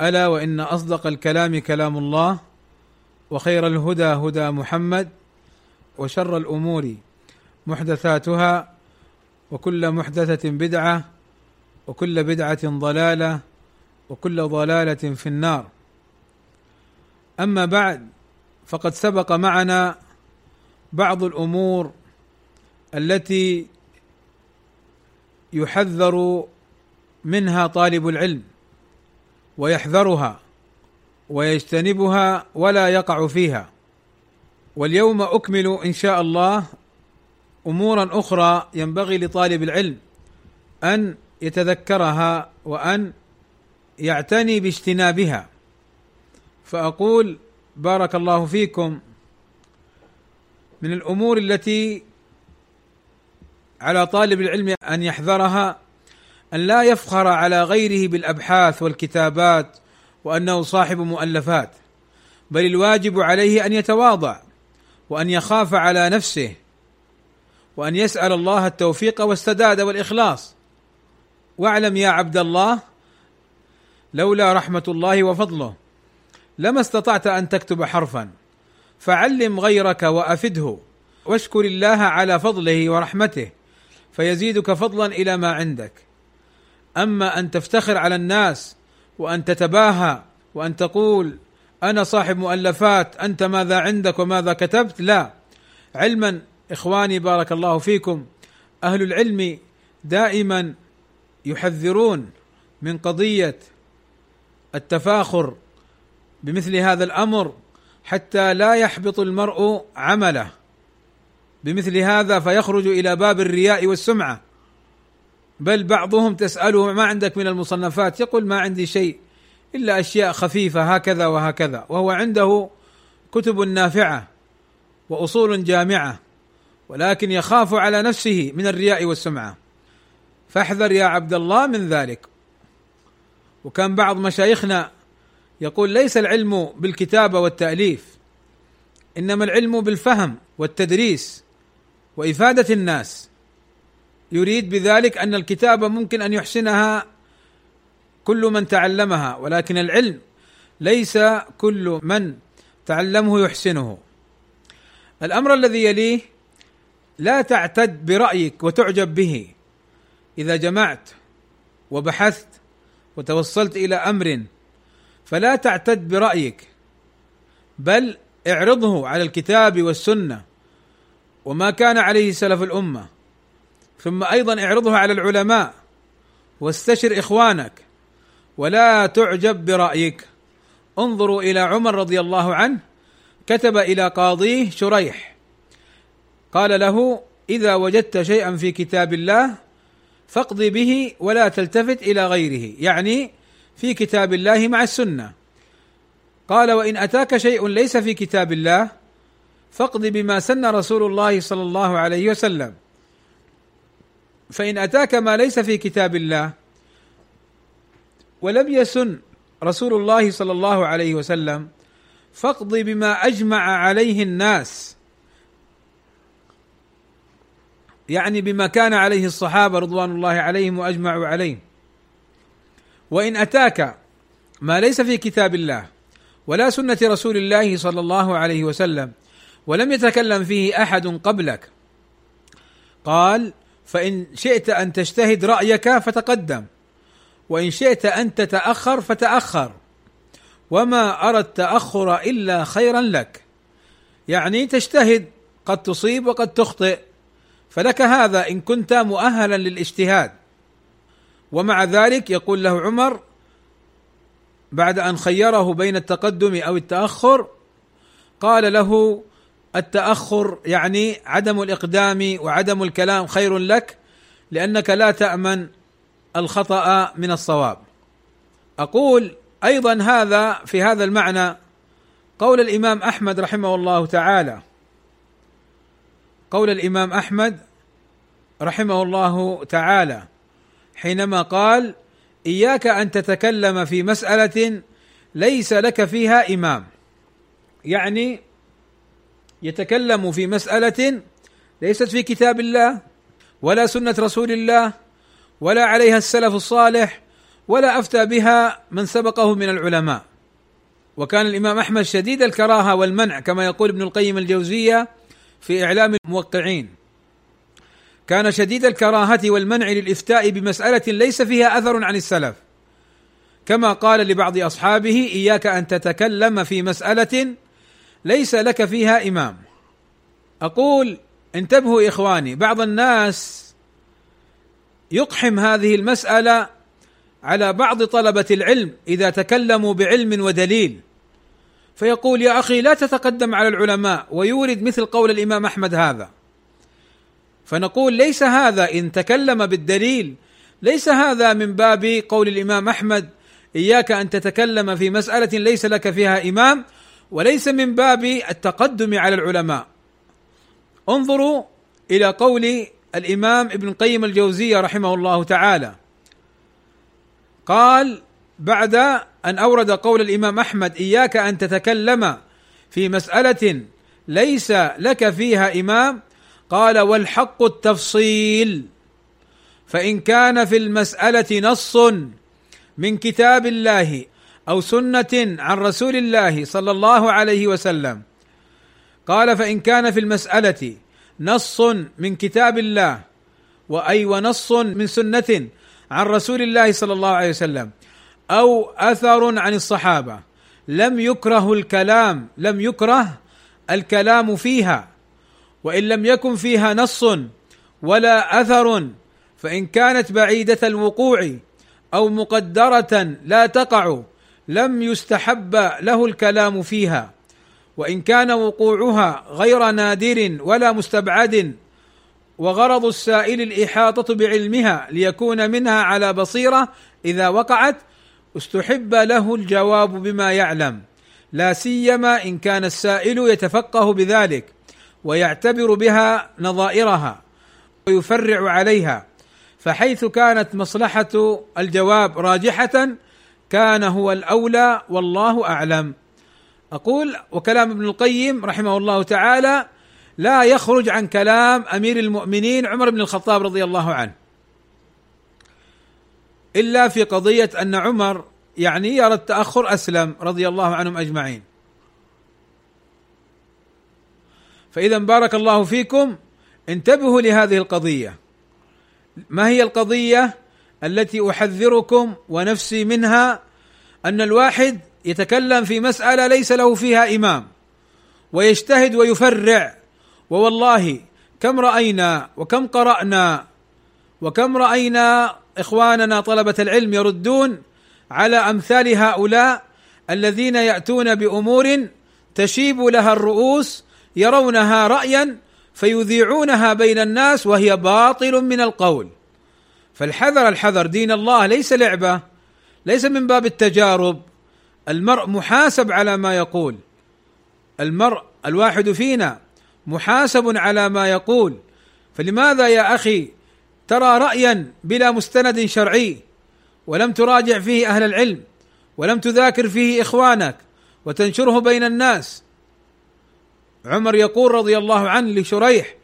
ألا وإن أصدق الكلام كلام الله وخير الهدى هدى محمد وشر الأمور محدثاتها وكل محدثة بدعة وكل بدعة ضلالة وكل ضلالة في النار. أما بعد فقد سبق معنا بعض الأمور التي يحذر منها طالب العلم. ويحذرها ويجتنبها ولا يقع فيها. واليوم أكمل إن شاء الله أمورا أخرى ينبغي لطالب العلم أن يتذكرها وأن يعتني باجتنابها. فأقول بارك الله فيكم. من الأمور التي على طالب العلم أن يحذرها أن لا يفخر على غيره بالأبحاث والكتابات وأنه صاحب مؤلفات بل الواجب عليه أن يتواضع وأن يخاف على نفسه وأن يسأل الله التوفيق والسداد والإخلاص. واعلم يا عبد الله لولا رحمة الله وفضله لما استطعت أن تكتب حرفا فعلم غيرك وأفده واشكر الله على فضله ورحمته فيزيدك فضلا إلى ما عندك. أما أن تفتخر على الناس وأن تتباهى وأن تقول أنا صاحب مؤلفات أنت ماذا عندك وماذا كتبت؟ لا. علما إخواني بارك الله فيكم أهل العلم دائما يحذرون من قضية التفاخر بمثل هذا الأمر حتى لا يحبط المرء عمله. بمثل هذا فيخرج إلى باب الرياء والسمعة. بل بعضهم تساله ما عندك من المصنفات؟ يقول ما عندي شيء إلا أشياء خفيفة هكذا وهكذا وهو عنده كتب نافعة وأصول جامعة ولكن يخاف على نفسه من الرياء والسمعة. فاحذر يا عبد الله من ذلك. وكان بعض مشايخنا يقول ليس العلم بالكتابه والتأليف إنما العلم بالفهم والتدريس وإفادة الناس. يريد بذلك أن الكتابه ممكن أن يحسنها كل من تعلمها ولكن العلم ليس كل من تعلمه يحسنه. الأمر الذي يليه لا تعتد برأيك وتعجب به. إذا جمعت وبحثت وتوصلت إلى أمر فلا تعتد برأيك بل اعرضه على الكتاب والسنة وما كان عليه سلف الأمة. ثم أيضا اعرضه على العلماء. واستشر إخوانك. ولا تعجب برأيك. انظروا إلى عمر رضي الله عنه. كتب إلى قاضيه شريح. قال له إذا وجدت شيئا في كتاب الله فاقض به ولا تلتفت إلى غيره. يعني في كتاب الله مع السنة. قال وإن أتاك شيء ليس في كتاب الله فاقض بما سن رسول الله صلى الله عليه وسلم. فإن أتاك ما ليس في كتاب الله ولم يسن رسول الله صلى الله عليه وسلم فاقض بما أجمع عليه الناس. يعني بما كان عليه الصحابة رضوان الله عليهم وأجمعوا عليه. وإن أتاك ما ليس في كتاب الله ولا سنة رسول الله صلى الله عليه وسلم ولم يتكلم فيه أحد قبلك قال فإن شئت أن تجتهد رأيك فتقدم وإن شئت أن تتأخر فتأخر وما أرى التأخر إلا خيرا لك. يعني تجتهد قد تصيب وقد تخطئ فلك هذا إن كنت مؤهلا للاجتهاد. ومع ذلك يقول له عمر بعد أن خيره بين التقدم أو التأخر قال له التأخر يعني عدم الإقدام وعدم الكلام خير لك لأنك لا تأمن الخطأ من الصواب. أقول أيضا هذا في هذا المعنى قول الإمام أحمد رحمه الله تعالى. قول الإمام أحمد رحمه الله تعالى حينما قال إياك أن تتكلم في مسألة ليس لك فيها إمام. يعني يتكلم في مسألة ليست في كتاب الله ولا سنة رسول الله ولا عليها السلف الصالح ولا أفتى بها من سبقه من العلماء. وكان الإمام أحمد شديد الكراهة والمنع كما يقول ابن القيم الجوزية في إعلام الموقعين. كان شديد الكراهة والمنع للإفتاء بمسألة ليس فيها أثر عن السلف. كما قال لبعض أصحابه إياك أن تتكلم في مسألة ليس لك فيها إمام. أقول انتبهوا إخواني بعض الناس يقحم هذه المسألة على بعض طلبة العلم إذا تكلموا بعلم ودليل. فيقول يا أخي لا تتقدم على العلماء ويورد مثل قول الإمام أحمد هذا. فنقول ليس هذا إن تكلم بالدليل ليس هذا من باب قول الإمام أحمد إياك أن تتكلم في مسألة ليس لك فيها إمام. وليس من باب التقدم على العلماء. انظروا إلى قول الإمام ابن قيم الجوزية رحمه الله تعالى. قال بعد أن أورد قول الإمام أحمد إياك أن تتكلم في مسألة ليس لك فيها إمام قال والحق التفصيل. فإن كان في المسألة نص من كتاب الله أو سنة عن رسول الله صلى الله عليه وسلم. قال فإن كان في المسألة نص من كتاب الله واي ونص من سنة عن رسول الله صلى الله عليه وسلم أو أثر عن الصحابة لم يكره الكلام لم يكره الكلام فيها وإن لم يكن فيها نص ولا أثر فإن كانت بعيدة الوقوع أو مقدرة لا تقع لم يستحب له الكلام فيها وإن كان وقوعها غير نادر ولا مستبعد وغرض السائل الإحاطة بعلمها ليكون منها على بصيرة إذا وقعت استحب له الجواب بما يعلم لا سيما إن كان السائل يتفقه بذلك ويعتبر بها نظائرها ويفرع عليها فحيث كانت مصلحة الجواب راجحة كان هو الأولى والله أعلم. أقول وكلام ابن القيم رحمه الله تعالى لا يخرج عن كلام أمير المؤمنين عمر بن الخطاب رضي الله عنه. إلا في قضية أن عمر يعني يرى التأخر أسلم رضي الله عنهم أجمعين. فإذا بارك الله فيكم انتبهوا لهذه القضية. ما هي القضية؟ التي أحذركم ونفسي منها أن الواحد يتكلم في مسألة ليس له فيها إمام ويجتهد ويفرع ووالله كم رأينا وكم قرأنا وكم رأينا إخواننا طلبة العلم يردون على أمثال هؤلاء الذين يأتون بأمور تشيب لها الرؤوس يرونها رايا فيذيعونها بين الناس وهي باطل من القول. فالحذر الحذر دين الله ليس لعبة ليس من باب التجارب. المرء محاسب على ما يقول. المرء الواحد فينا محاسب على ما يقول. فلماذا يا أخي ترى رايا بلا مستند شرعي؟ ولم تراجع فيه أهل العلم ولم تذاكر فيه إخوانك وتنشره بين الناس. عمر يقول رضي الله عنه لشريح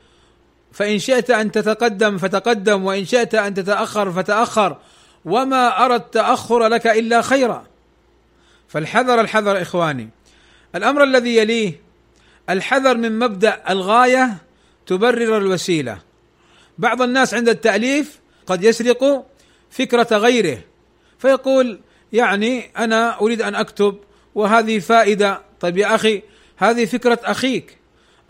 فإن شئت أن تتقدم فتقدم وإن شئت أن تتأخر فتأخر وما أرى التأخر لك إلا خيرا. فالحذر الحذر إخواني. الأمر الذي يليه الحذر من مبدأ الغاية تبرر الوسيلة. بعض الناس عند التأليف قد يسرق فكرة غيره فيقول يعني أنا أريد أن أكتب وهذه فائدة. طيب يا أخي هذه فكرة أخيك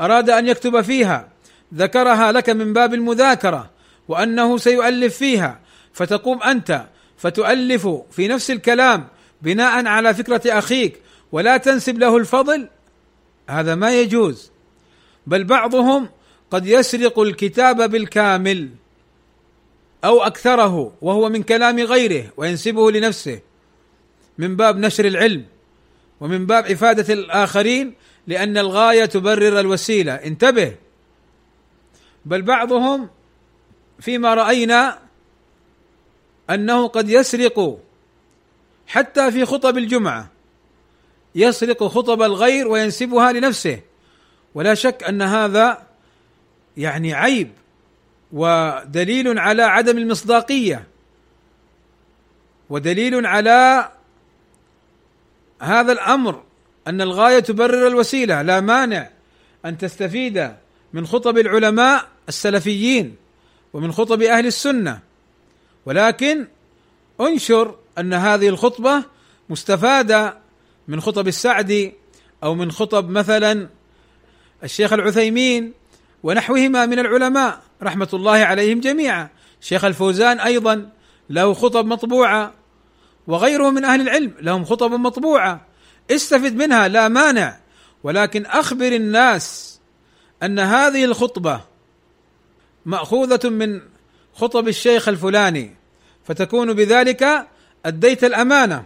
أراد أن يكتب فيها. ذكرها لك من باب المذاكرة وأنه سيؤلف فيها فتقوم أنت فتؤلف في نفس الكلام بناء على فكرة أخيك ولا تنسب له الفضل؟ هذا ما يجوز. بل بعضهم قد يسرق الكتاب بالكامل أو أكثره وهو من كلام غيره وينسبه لنفسه من باب نشر العلم ومن باب إفادة الآخرين لأن الغاية تبرر الوسيلة. انتبه! بل بعضهم فيما رأينا أنه قد يسرق حتى في خطب الجمعة. يسرق خطب الغير وينسبها لنفسه. ولا شك أن هذا يعني عيب ودليل على عدم المصداقية. ودليل على هذا الأمر أن الغاية تبرر الوسيلة. لا مانع أن تستفيد من خطب العلماء السلفيين ومن خطب أهل السنة. ولكن انشر أن هذه الخطبة مستفادة من خطب السعدي أو من خطب مثلا الشيخ العثيمين ونحوهما من العلماء رحمة الله عليهم جميعا. شيخ الفوزان أيضا له خطب مطبوعة وغيره من أهل العلم لهم خطب مطبوعة. استفد منها لا مانع. ولكن أخبر الناس أن هذه الخطبة مأخوذة من خطب الشيخ الفلاني فتكون بذلك أديت الأمانة.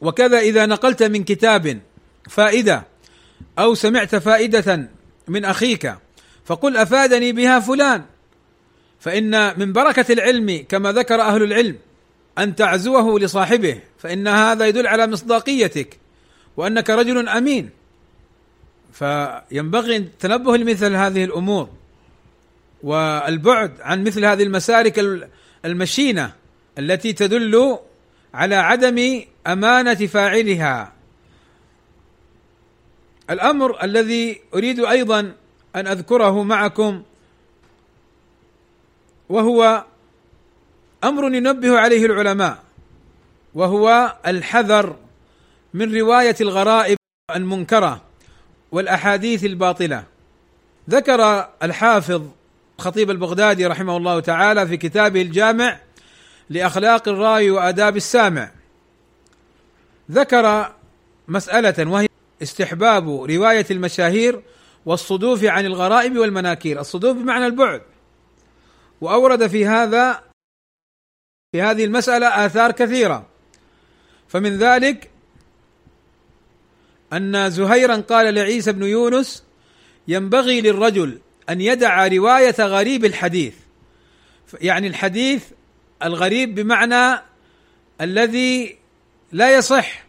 وكذا إذا نقلت من كتاب فائدة أو سمعت فائدة من أخيك فقل أفادني بها فلان. فإن من بركة العلم كما ذكر أهل العلم أن تعزوه لصاحبه فإن هذا يدل على مصداقيتك وأنك رجل أمين. فينبغي التنبه لمثل هذه الأمور. والبعد عن مثل هذه المسالك المشينة التي تدل على عدم أمانة فاعلها. الأمر الذي أريد أيضا أن أذكره معكم وهو أمر ينبه عليه العلماء وهو الحذر من رواية الغرائب المنكرة والأحاديث الباطلة. ذكر الحافظ خطيب البغدادي رحمه الله تعالى في كتابه الجامع لأخلاق الراوي وآداب السامع. ذكر مسألة وهي استحباب رواية المشاهير والصدوف عن الغرائب والمناكير. الصدوف بمعنى البعد. وأورد في هذا في هذه المسألة آثار كثيرة. فمن ذلك أن زهيرا قال لعيسى بن يونس ينبغي للرجل أن يدع رواية غريب الحديث. يعني الحديث الغريب بمعنى الذي لا يصح.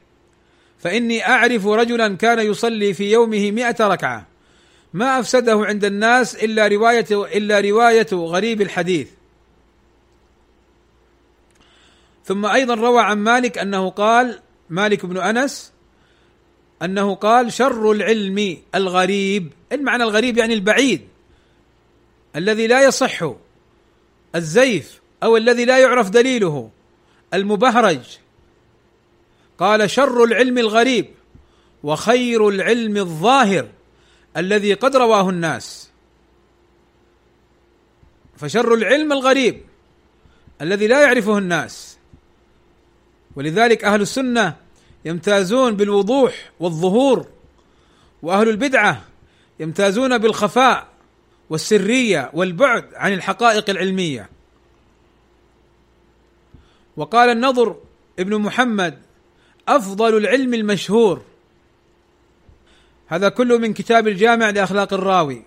فإني أعرف رجلا كان يصلي في يومه مئة ركعة. ما أفسده عند الناس إلا رواية إلا رواية غريب الحديث. ثم أيضا روى عن مالك أنه قال مالك بن أنس أنه قال شر العلم الغريب. المعنى الغريب يعني البعيد. الذي لا يصح الزيف أو الذي لا يعرف دليله المبهرج. قال شر العلم الغريب وخير العلم الظاهر الذي قد رواه الناس. فشر العلم الغريب الذي لا يعرفه الناس. ولذلك أهل السنة يمتازون بالوضوح والظهور وأهل البدعة يمتازون بالخفاء. والسرية والبعد عن الحقائق العلمية. وقال النضر ابن محمد أفضل العلم المشهور. هذا كله من كتاب الجامع لأخلاق الراوي.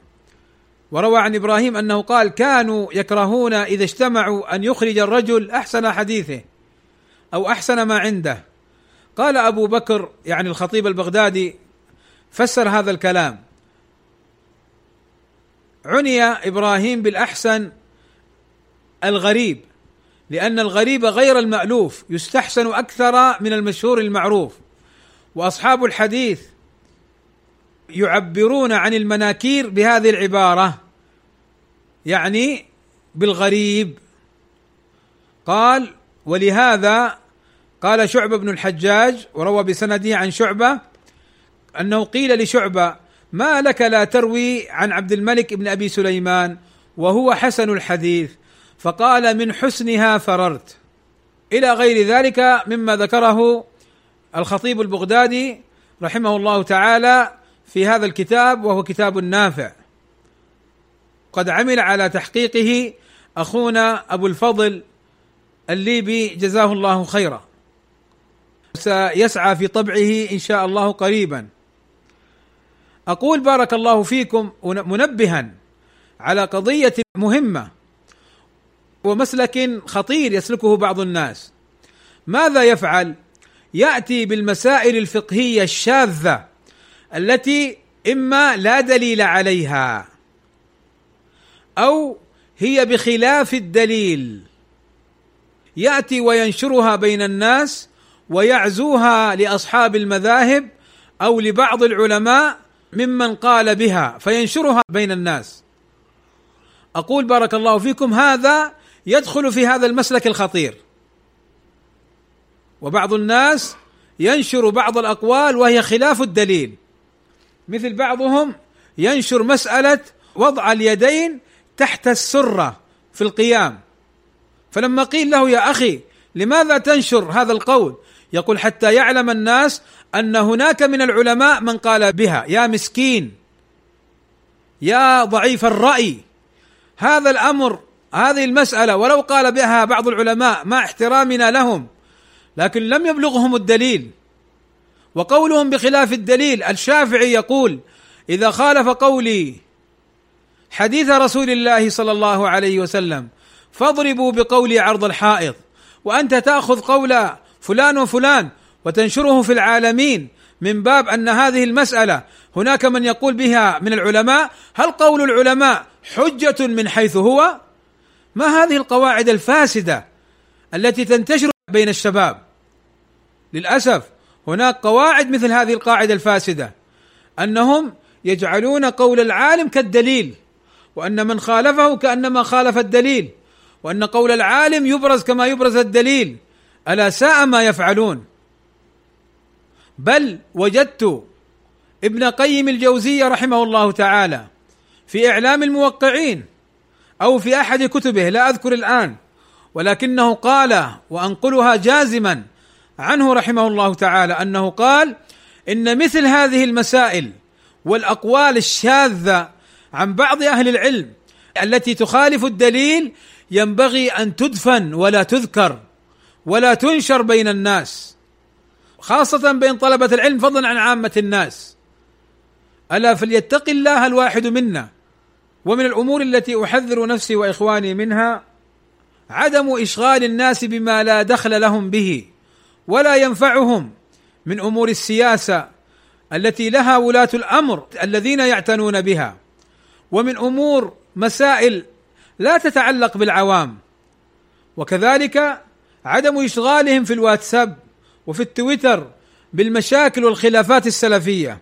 وروى عن إبراهيم أنه قال كانوا يكرهون إذا اجتمعوا أن يخرج الرجل أحسن حديثه أو أحسن ما عنده. قال أبو بكر يعني الخطيب البغدادي فسر هذا الكلام. عني إبراهيم بالأحسن الغريب لأن الغريب غير المألوف يستحسن أكثر من المشهور المعروف. وأصحاب الحديث يعبرون عن المناكير بهذه العبارة يعني بالغريب. قال ولهذا قال شعبة بن الحجاج وروى بسنده عن شعبة أنه قيل لشعبة ما لك لا تروي عن عبد الملك بن أبي سليمان وهو حسن الحديث فقال من حسنها فررت. إلى غير ذلك مما ذكره الخطيب البغدادي رحمه الله تعالى في هذا الكتاب وهو كتاب نافع. قد عمل على تحقيقه أخونا أبو الفضل الليبي جزاه الله خيرا. سيسعى في طبعه إن شاء الله قريبا. أقول بارك الله فيكم منبها على قضية مهمة ومسلك خطير يسلكه بعض الناس. ماذا يفعل؟ يأتي بالمسائل الفقهية الشاذة التي إما لا دليل عليها أو هي بخلاف الدليل. يأتي وينشرها بين الناس ويعزوها لأصحاب المذاهب أو لبعض العلماء ممن قال بها فينشرها بين الناس. أقول بارك الله فيكم هذا يدخل في هذا المسلك الخطير. وبعض الناس ينشر بعض الأقوال وهي خلاف الدليل. مثل بعضهم ينشر مسألة وضع اليدين تحت السرة في القيام. فلما قيل له يا أخي لماذا تنشر هذا القول؟ يقول حتى يعلم الناس أن هناك من العلماء من قال بها يا مسكين يا ضعيف الرأي هذا الأمر هذه المسألة ولو قال بها بعض العلماء مع احترامنا لهم لكن لم يبلغهم الدليل. وقولهم بخلاف الدليل الشافعي يقول إذا خالف قولي حديث رسول الله صلى الله عليه وسلم فاضربوا بقولي عرض الحائط وأنت تأخذ قول فلان وفلان وتنشره في العالمين من باب أن هذه المسألة هناك من يقول بها من العلماء هل قول العلماء حجة من حيث هو؟ ما هذه القواعد الفاسدة التي تنتشر بين الشباب؟ للأسف هناك قواعد مثل هذه القاعدة الفاسدة أنهم يجعلون قول العالم كالدليل وأن من خالفه كأنما خالف الدليل وأن قول العالم يبرز كما يبرز الدليل. ألا ساء ما يفعلون؟ بل وجدت ابن قيم الجوزيه رحمه الله تعالى في إعلام الموقعين أو في أحد كتبه لا أذكر الآن ولكنه قال وأنقلها جازما عنه رحمه الله تعالى أنه قال إن مثل هذه المسائل والأقوال الشاذة عن بعض أهل العلم التي تخالف الدليل ينبغي أن تدفن ولا تذكر. ولا تنشر بين الناس خاصة بين طلبة العلم فضلا عن عامة الناس. ألا فليتق الله الواحد منا ومن الأمور التي أحذر نفسي وإخواني منها عدم إشغال الناس بما لا دخل لهم به ولا ينفعهم من أمور السياسة التي لها ولاة الأمر الذين يعتنون بها ومن أمور مسائل لا تتعلق بالعوام. وكذلك عدم إشغالهم في الواتساب وفي التويتر بالمشاكل والخلافات السلفية.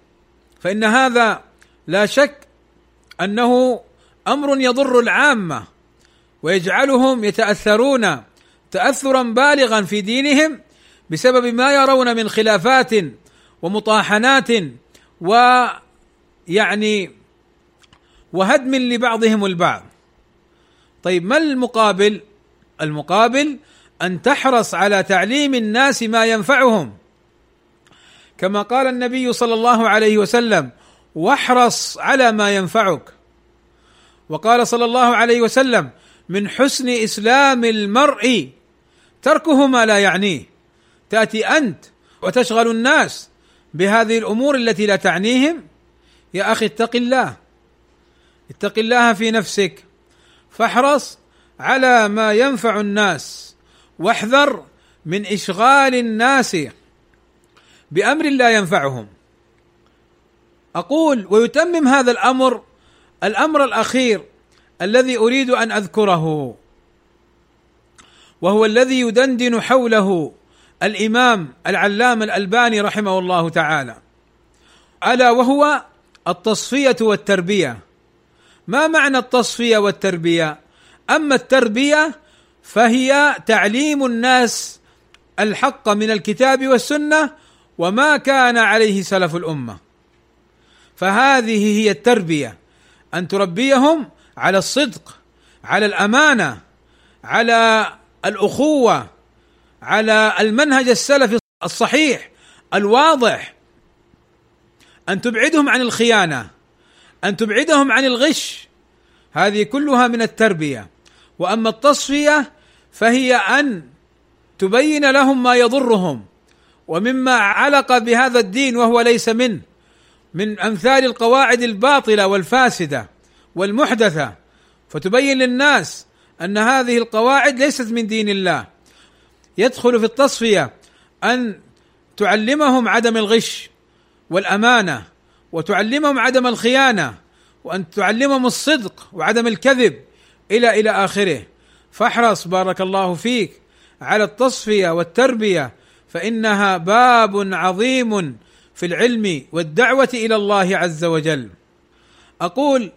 فإن هذا لا شك أنه أمر يضر العامة ويجعلهم يتأثرون تاثرا بالغا في دينهم بسبب ما يرون من خلافات ومطاحنات ويعني وهدم لبعضهم البعض. طيب ما المقابل؟ المقابل أن تحرص على تعليم الناس ما ينفعهم. كما قال النبي صلى الله عليه وسلم واحرص على ما ينفعك. وقال صلى الله عليه وسلم من حسن إسلام المرء تركه ما لا يعنيه. تأتي أنت وتشغل الناس بهذه الأمور التي لا تعنيهم؟ يا أخي اتق الله. اتق الله في نفسك. فاحرص على ما ينفع الناس. واحذر من إشغال الناس بأمر لا ينفعهم. أقول ويتمم هذا الأمر الأمر الأخير الذي أريد أن أذكره وهو الذي يدندن حوله الإمام العلامة الألباني رحمه الله تعالى. ألا وهو التصفية والتربية. ما معنى التصفية والتربية؟ أما التربية فهي تعليم الناس الحق من الكتاب والسنة وما كان عليه سلف الأمة. فهذه هي التربية أن تربيهم على الصدق على الأمانة على الأخوة على المنهج السلفي الصحيح الواضح. أن تبعدهم عن الخيانة أن تبعدهم عن الغش هذه كلها من التربية. وأما التصفية فهي أن تبين لهم ما يضرهم ومما علق بهذا الدين وهو ليس منه من أمثال القواعد الباطلة والفاسدة والمحدثة. فتبين للناس أن هذه القواعد ليست من دين الله. يدخل في التصفية أن تعلمهم عدم الغش والأمانة وتعلمهم عدم الخيانة وأن تعلمهم الصدق وعدم الكذب إلى إلى آخره. فاحرص بارك الله فيك على التصفية والتربية فإنها باب عظيم في العلم والدعوة إلى الله عز وجل. أقول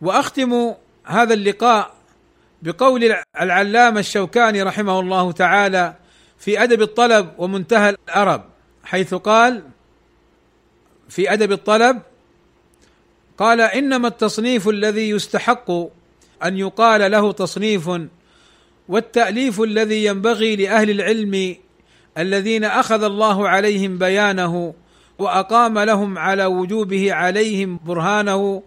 وأختم هذا اللقاء بقول العلامة الشوكاني رحمه الله تعالى في أدب الطلب ومنتهى الأرب حيث قال في أدب الطلب قال إنما التصنيف الذي يستحق أن يقال له تصنيف والتأليف الذي ينبغي لأهل العلم الذين أخذ الله عليهم بيانه وأقام لهم على وجوبه عليهم برهانه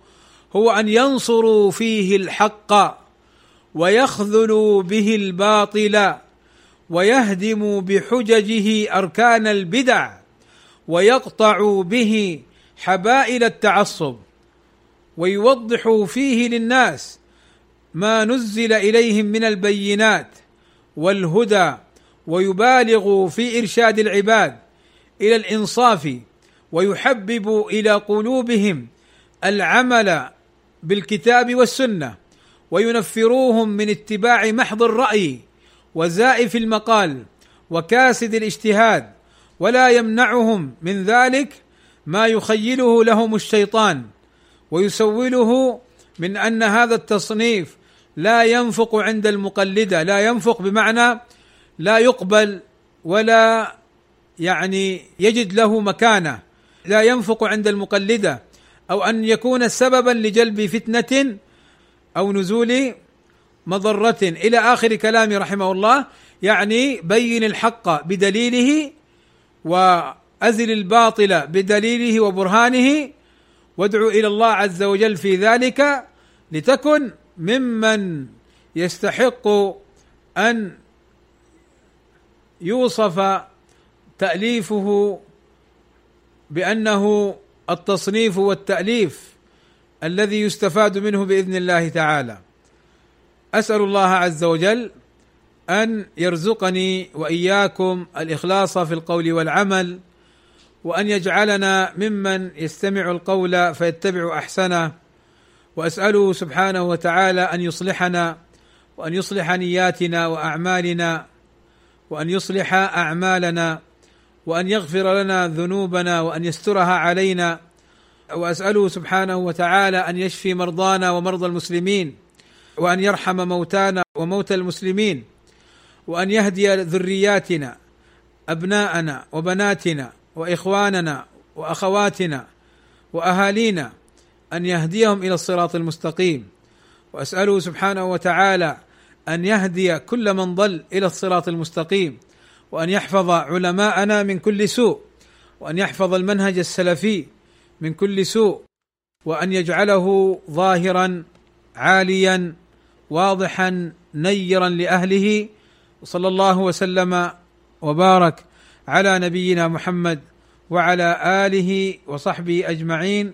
هو أن ينصروا فيه الحق ويخذلوا به الباطل ويهدموا بحججه أركان البدع ويقطعوا به حبائل التعصب ويوضحوا فيه للناس ما نزل إليهم من البينات والهدى ويبالغوا في إرشاد العباد إلى الإنصاف ويحبب إلى قلوبهم العمل بالكتاب والسنة وينفروهم من اتباع محض الرأي وزائف المقال وكاسد الاجتهاد ولا يمنعهم من ذلك ما يخيله لهم الشيطان ويسوله من أن هذا التصنيف لا ينفق عند المقلدة لا ينفق بمعنى لا يقبل ولا يعني يجد له مكانة لا ينفق عند المقلدة أو أن يكون سببا لجلب فتنة أو نزول مضرة. إلى آخر كلامه رحمه الله يعني بين الحق بدليله وأزل الباطل بدليله وبرهانه وادعو إلى الله عز وجل في ذلك لتكن ممن يستحق أن يوصف تأليفه بأنه التصنيف والتأليف الذي يستفاد منه بإذن الله تعالى. أسأل الله عز وجل أن يرزقني وإياكم الإخلاص في القول والعمل وأن يجعلنا ممن يستمع القول فيتبع أحسنه واساله سبحانه وتعالى أن يصلحنا وأن يصلح نياتنا وأعمالنا وأن يصلح أعمالنا وأن يغفر لنا ذنوبنا وأن يسترها علينا. واساله سبحانه وتعالى أن يشفي مرضانا ومرضى المسلمين وأن يرحم موتانا وموتى المسلمين وأن يهدي ذرياتنا أبناءنا وبناتنا وإخواننا وأخواتنا وأهالينا أن يهديهم إلى الصراط المستقيم. وأسأله سبحانه وتعالى أن يهدي كل من ضل إلى الصراط المستقيم وأن يحفظ علماءنا من كل سوء وأن يحفظ المنهج السلفي من كل سوء وأن يجعله ظاهرا عاليا واضحا نيرا لأهله. وصلى الله وسلم وبارك على نبينا محمد وعلى آله وصحبه أجمعين.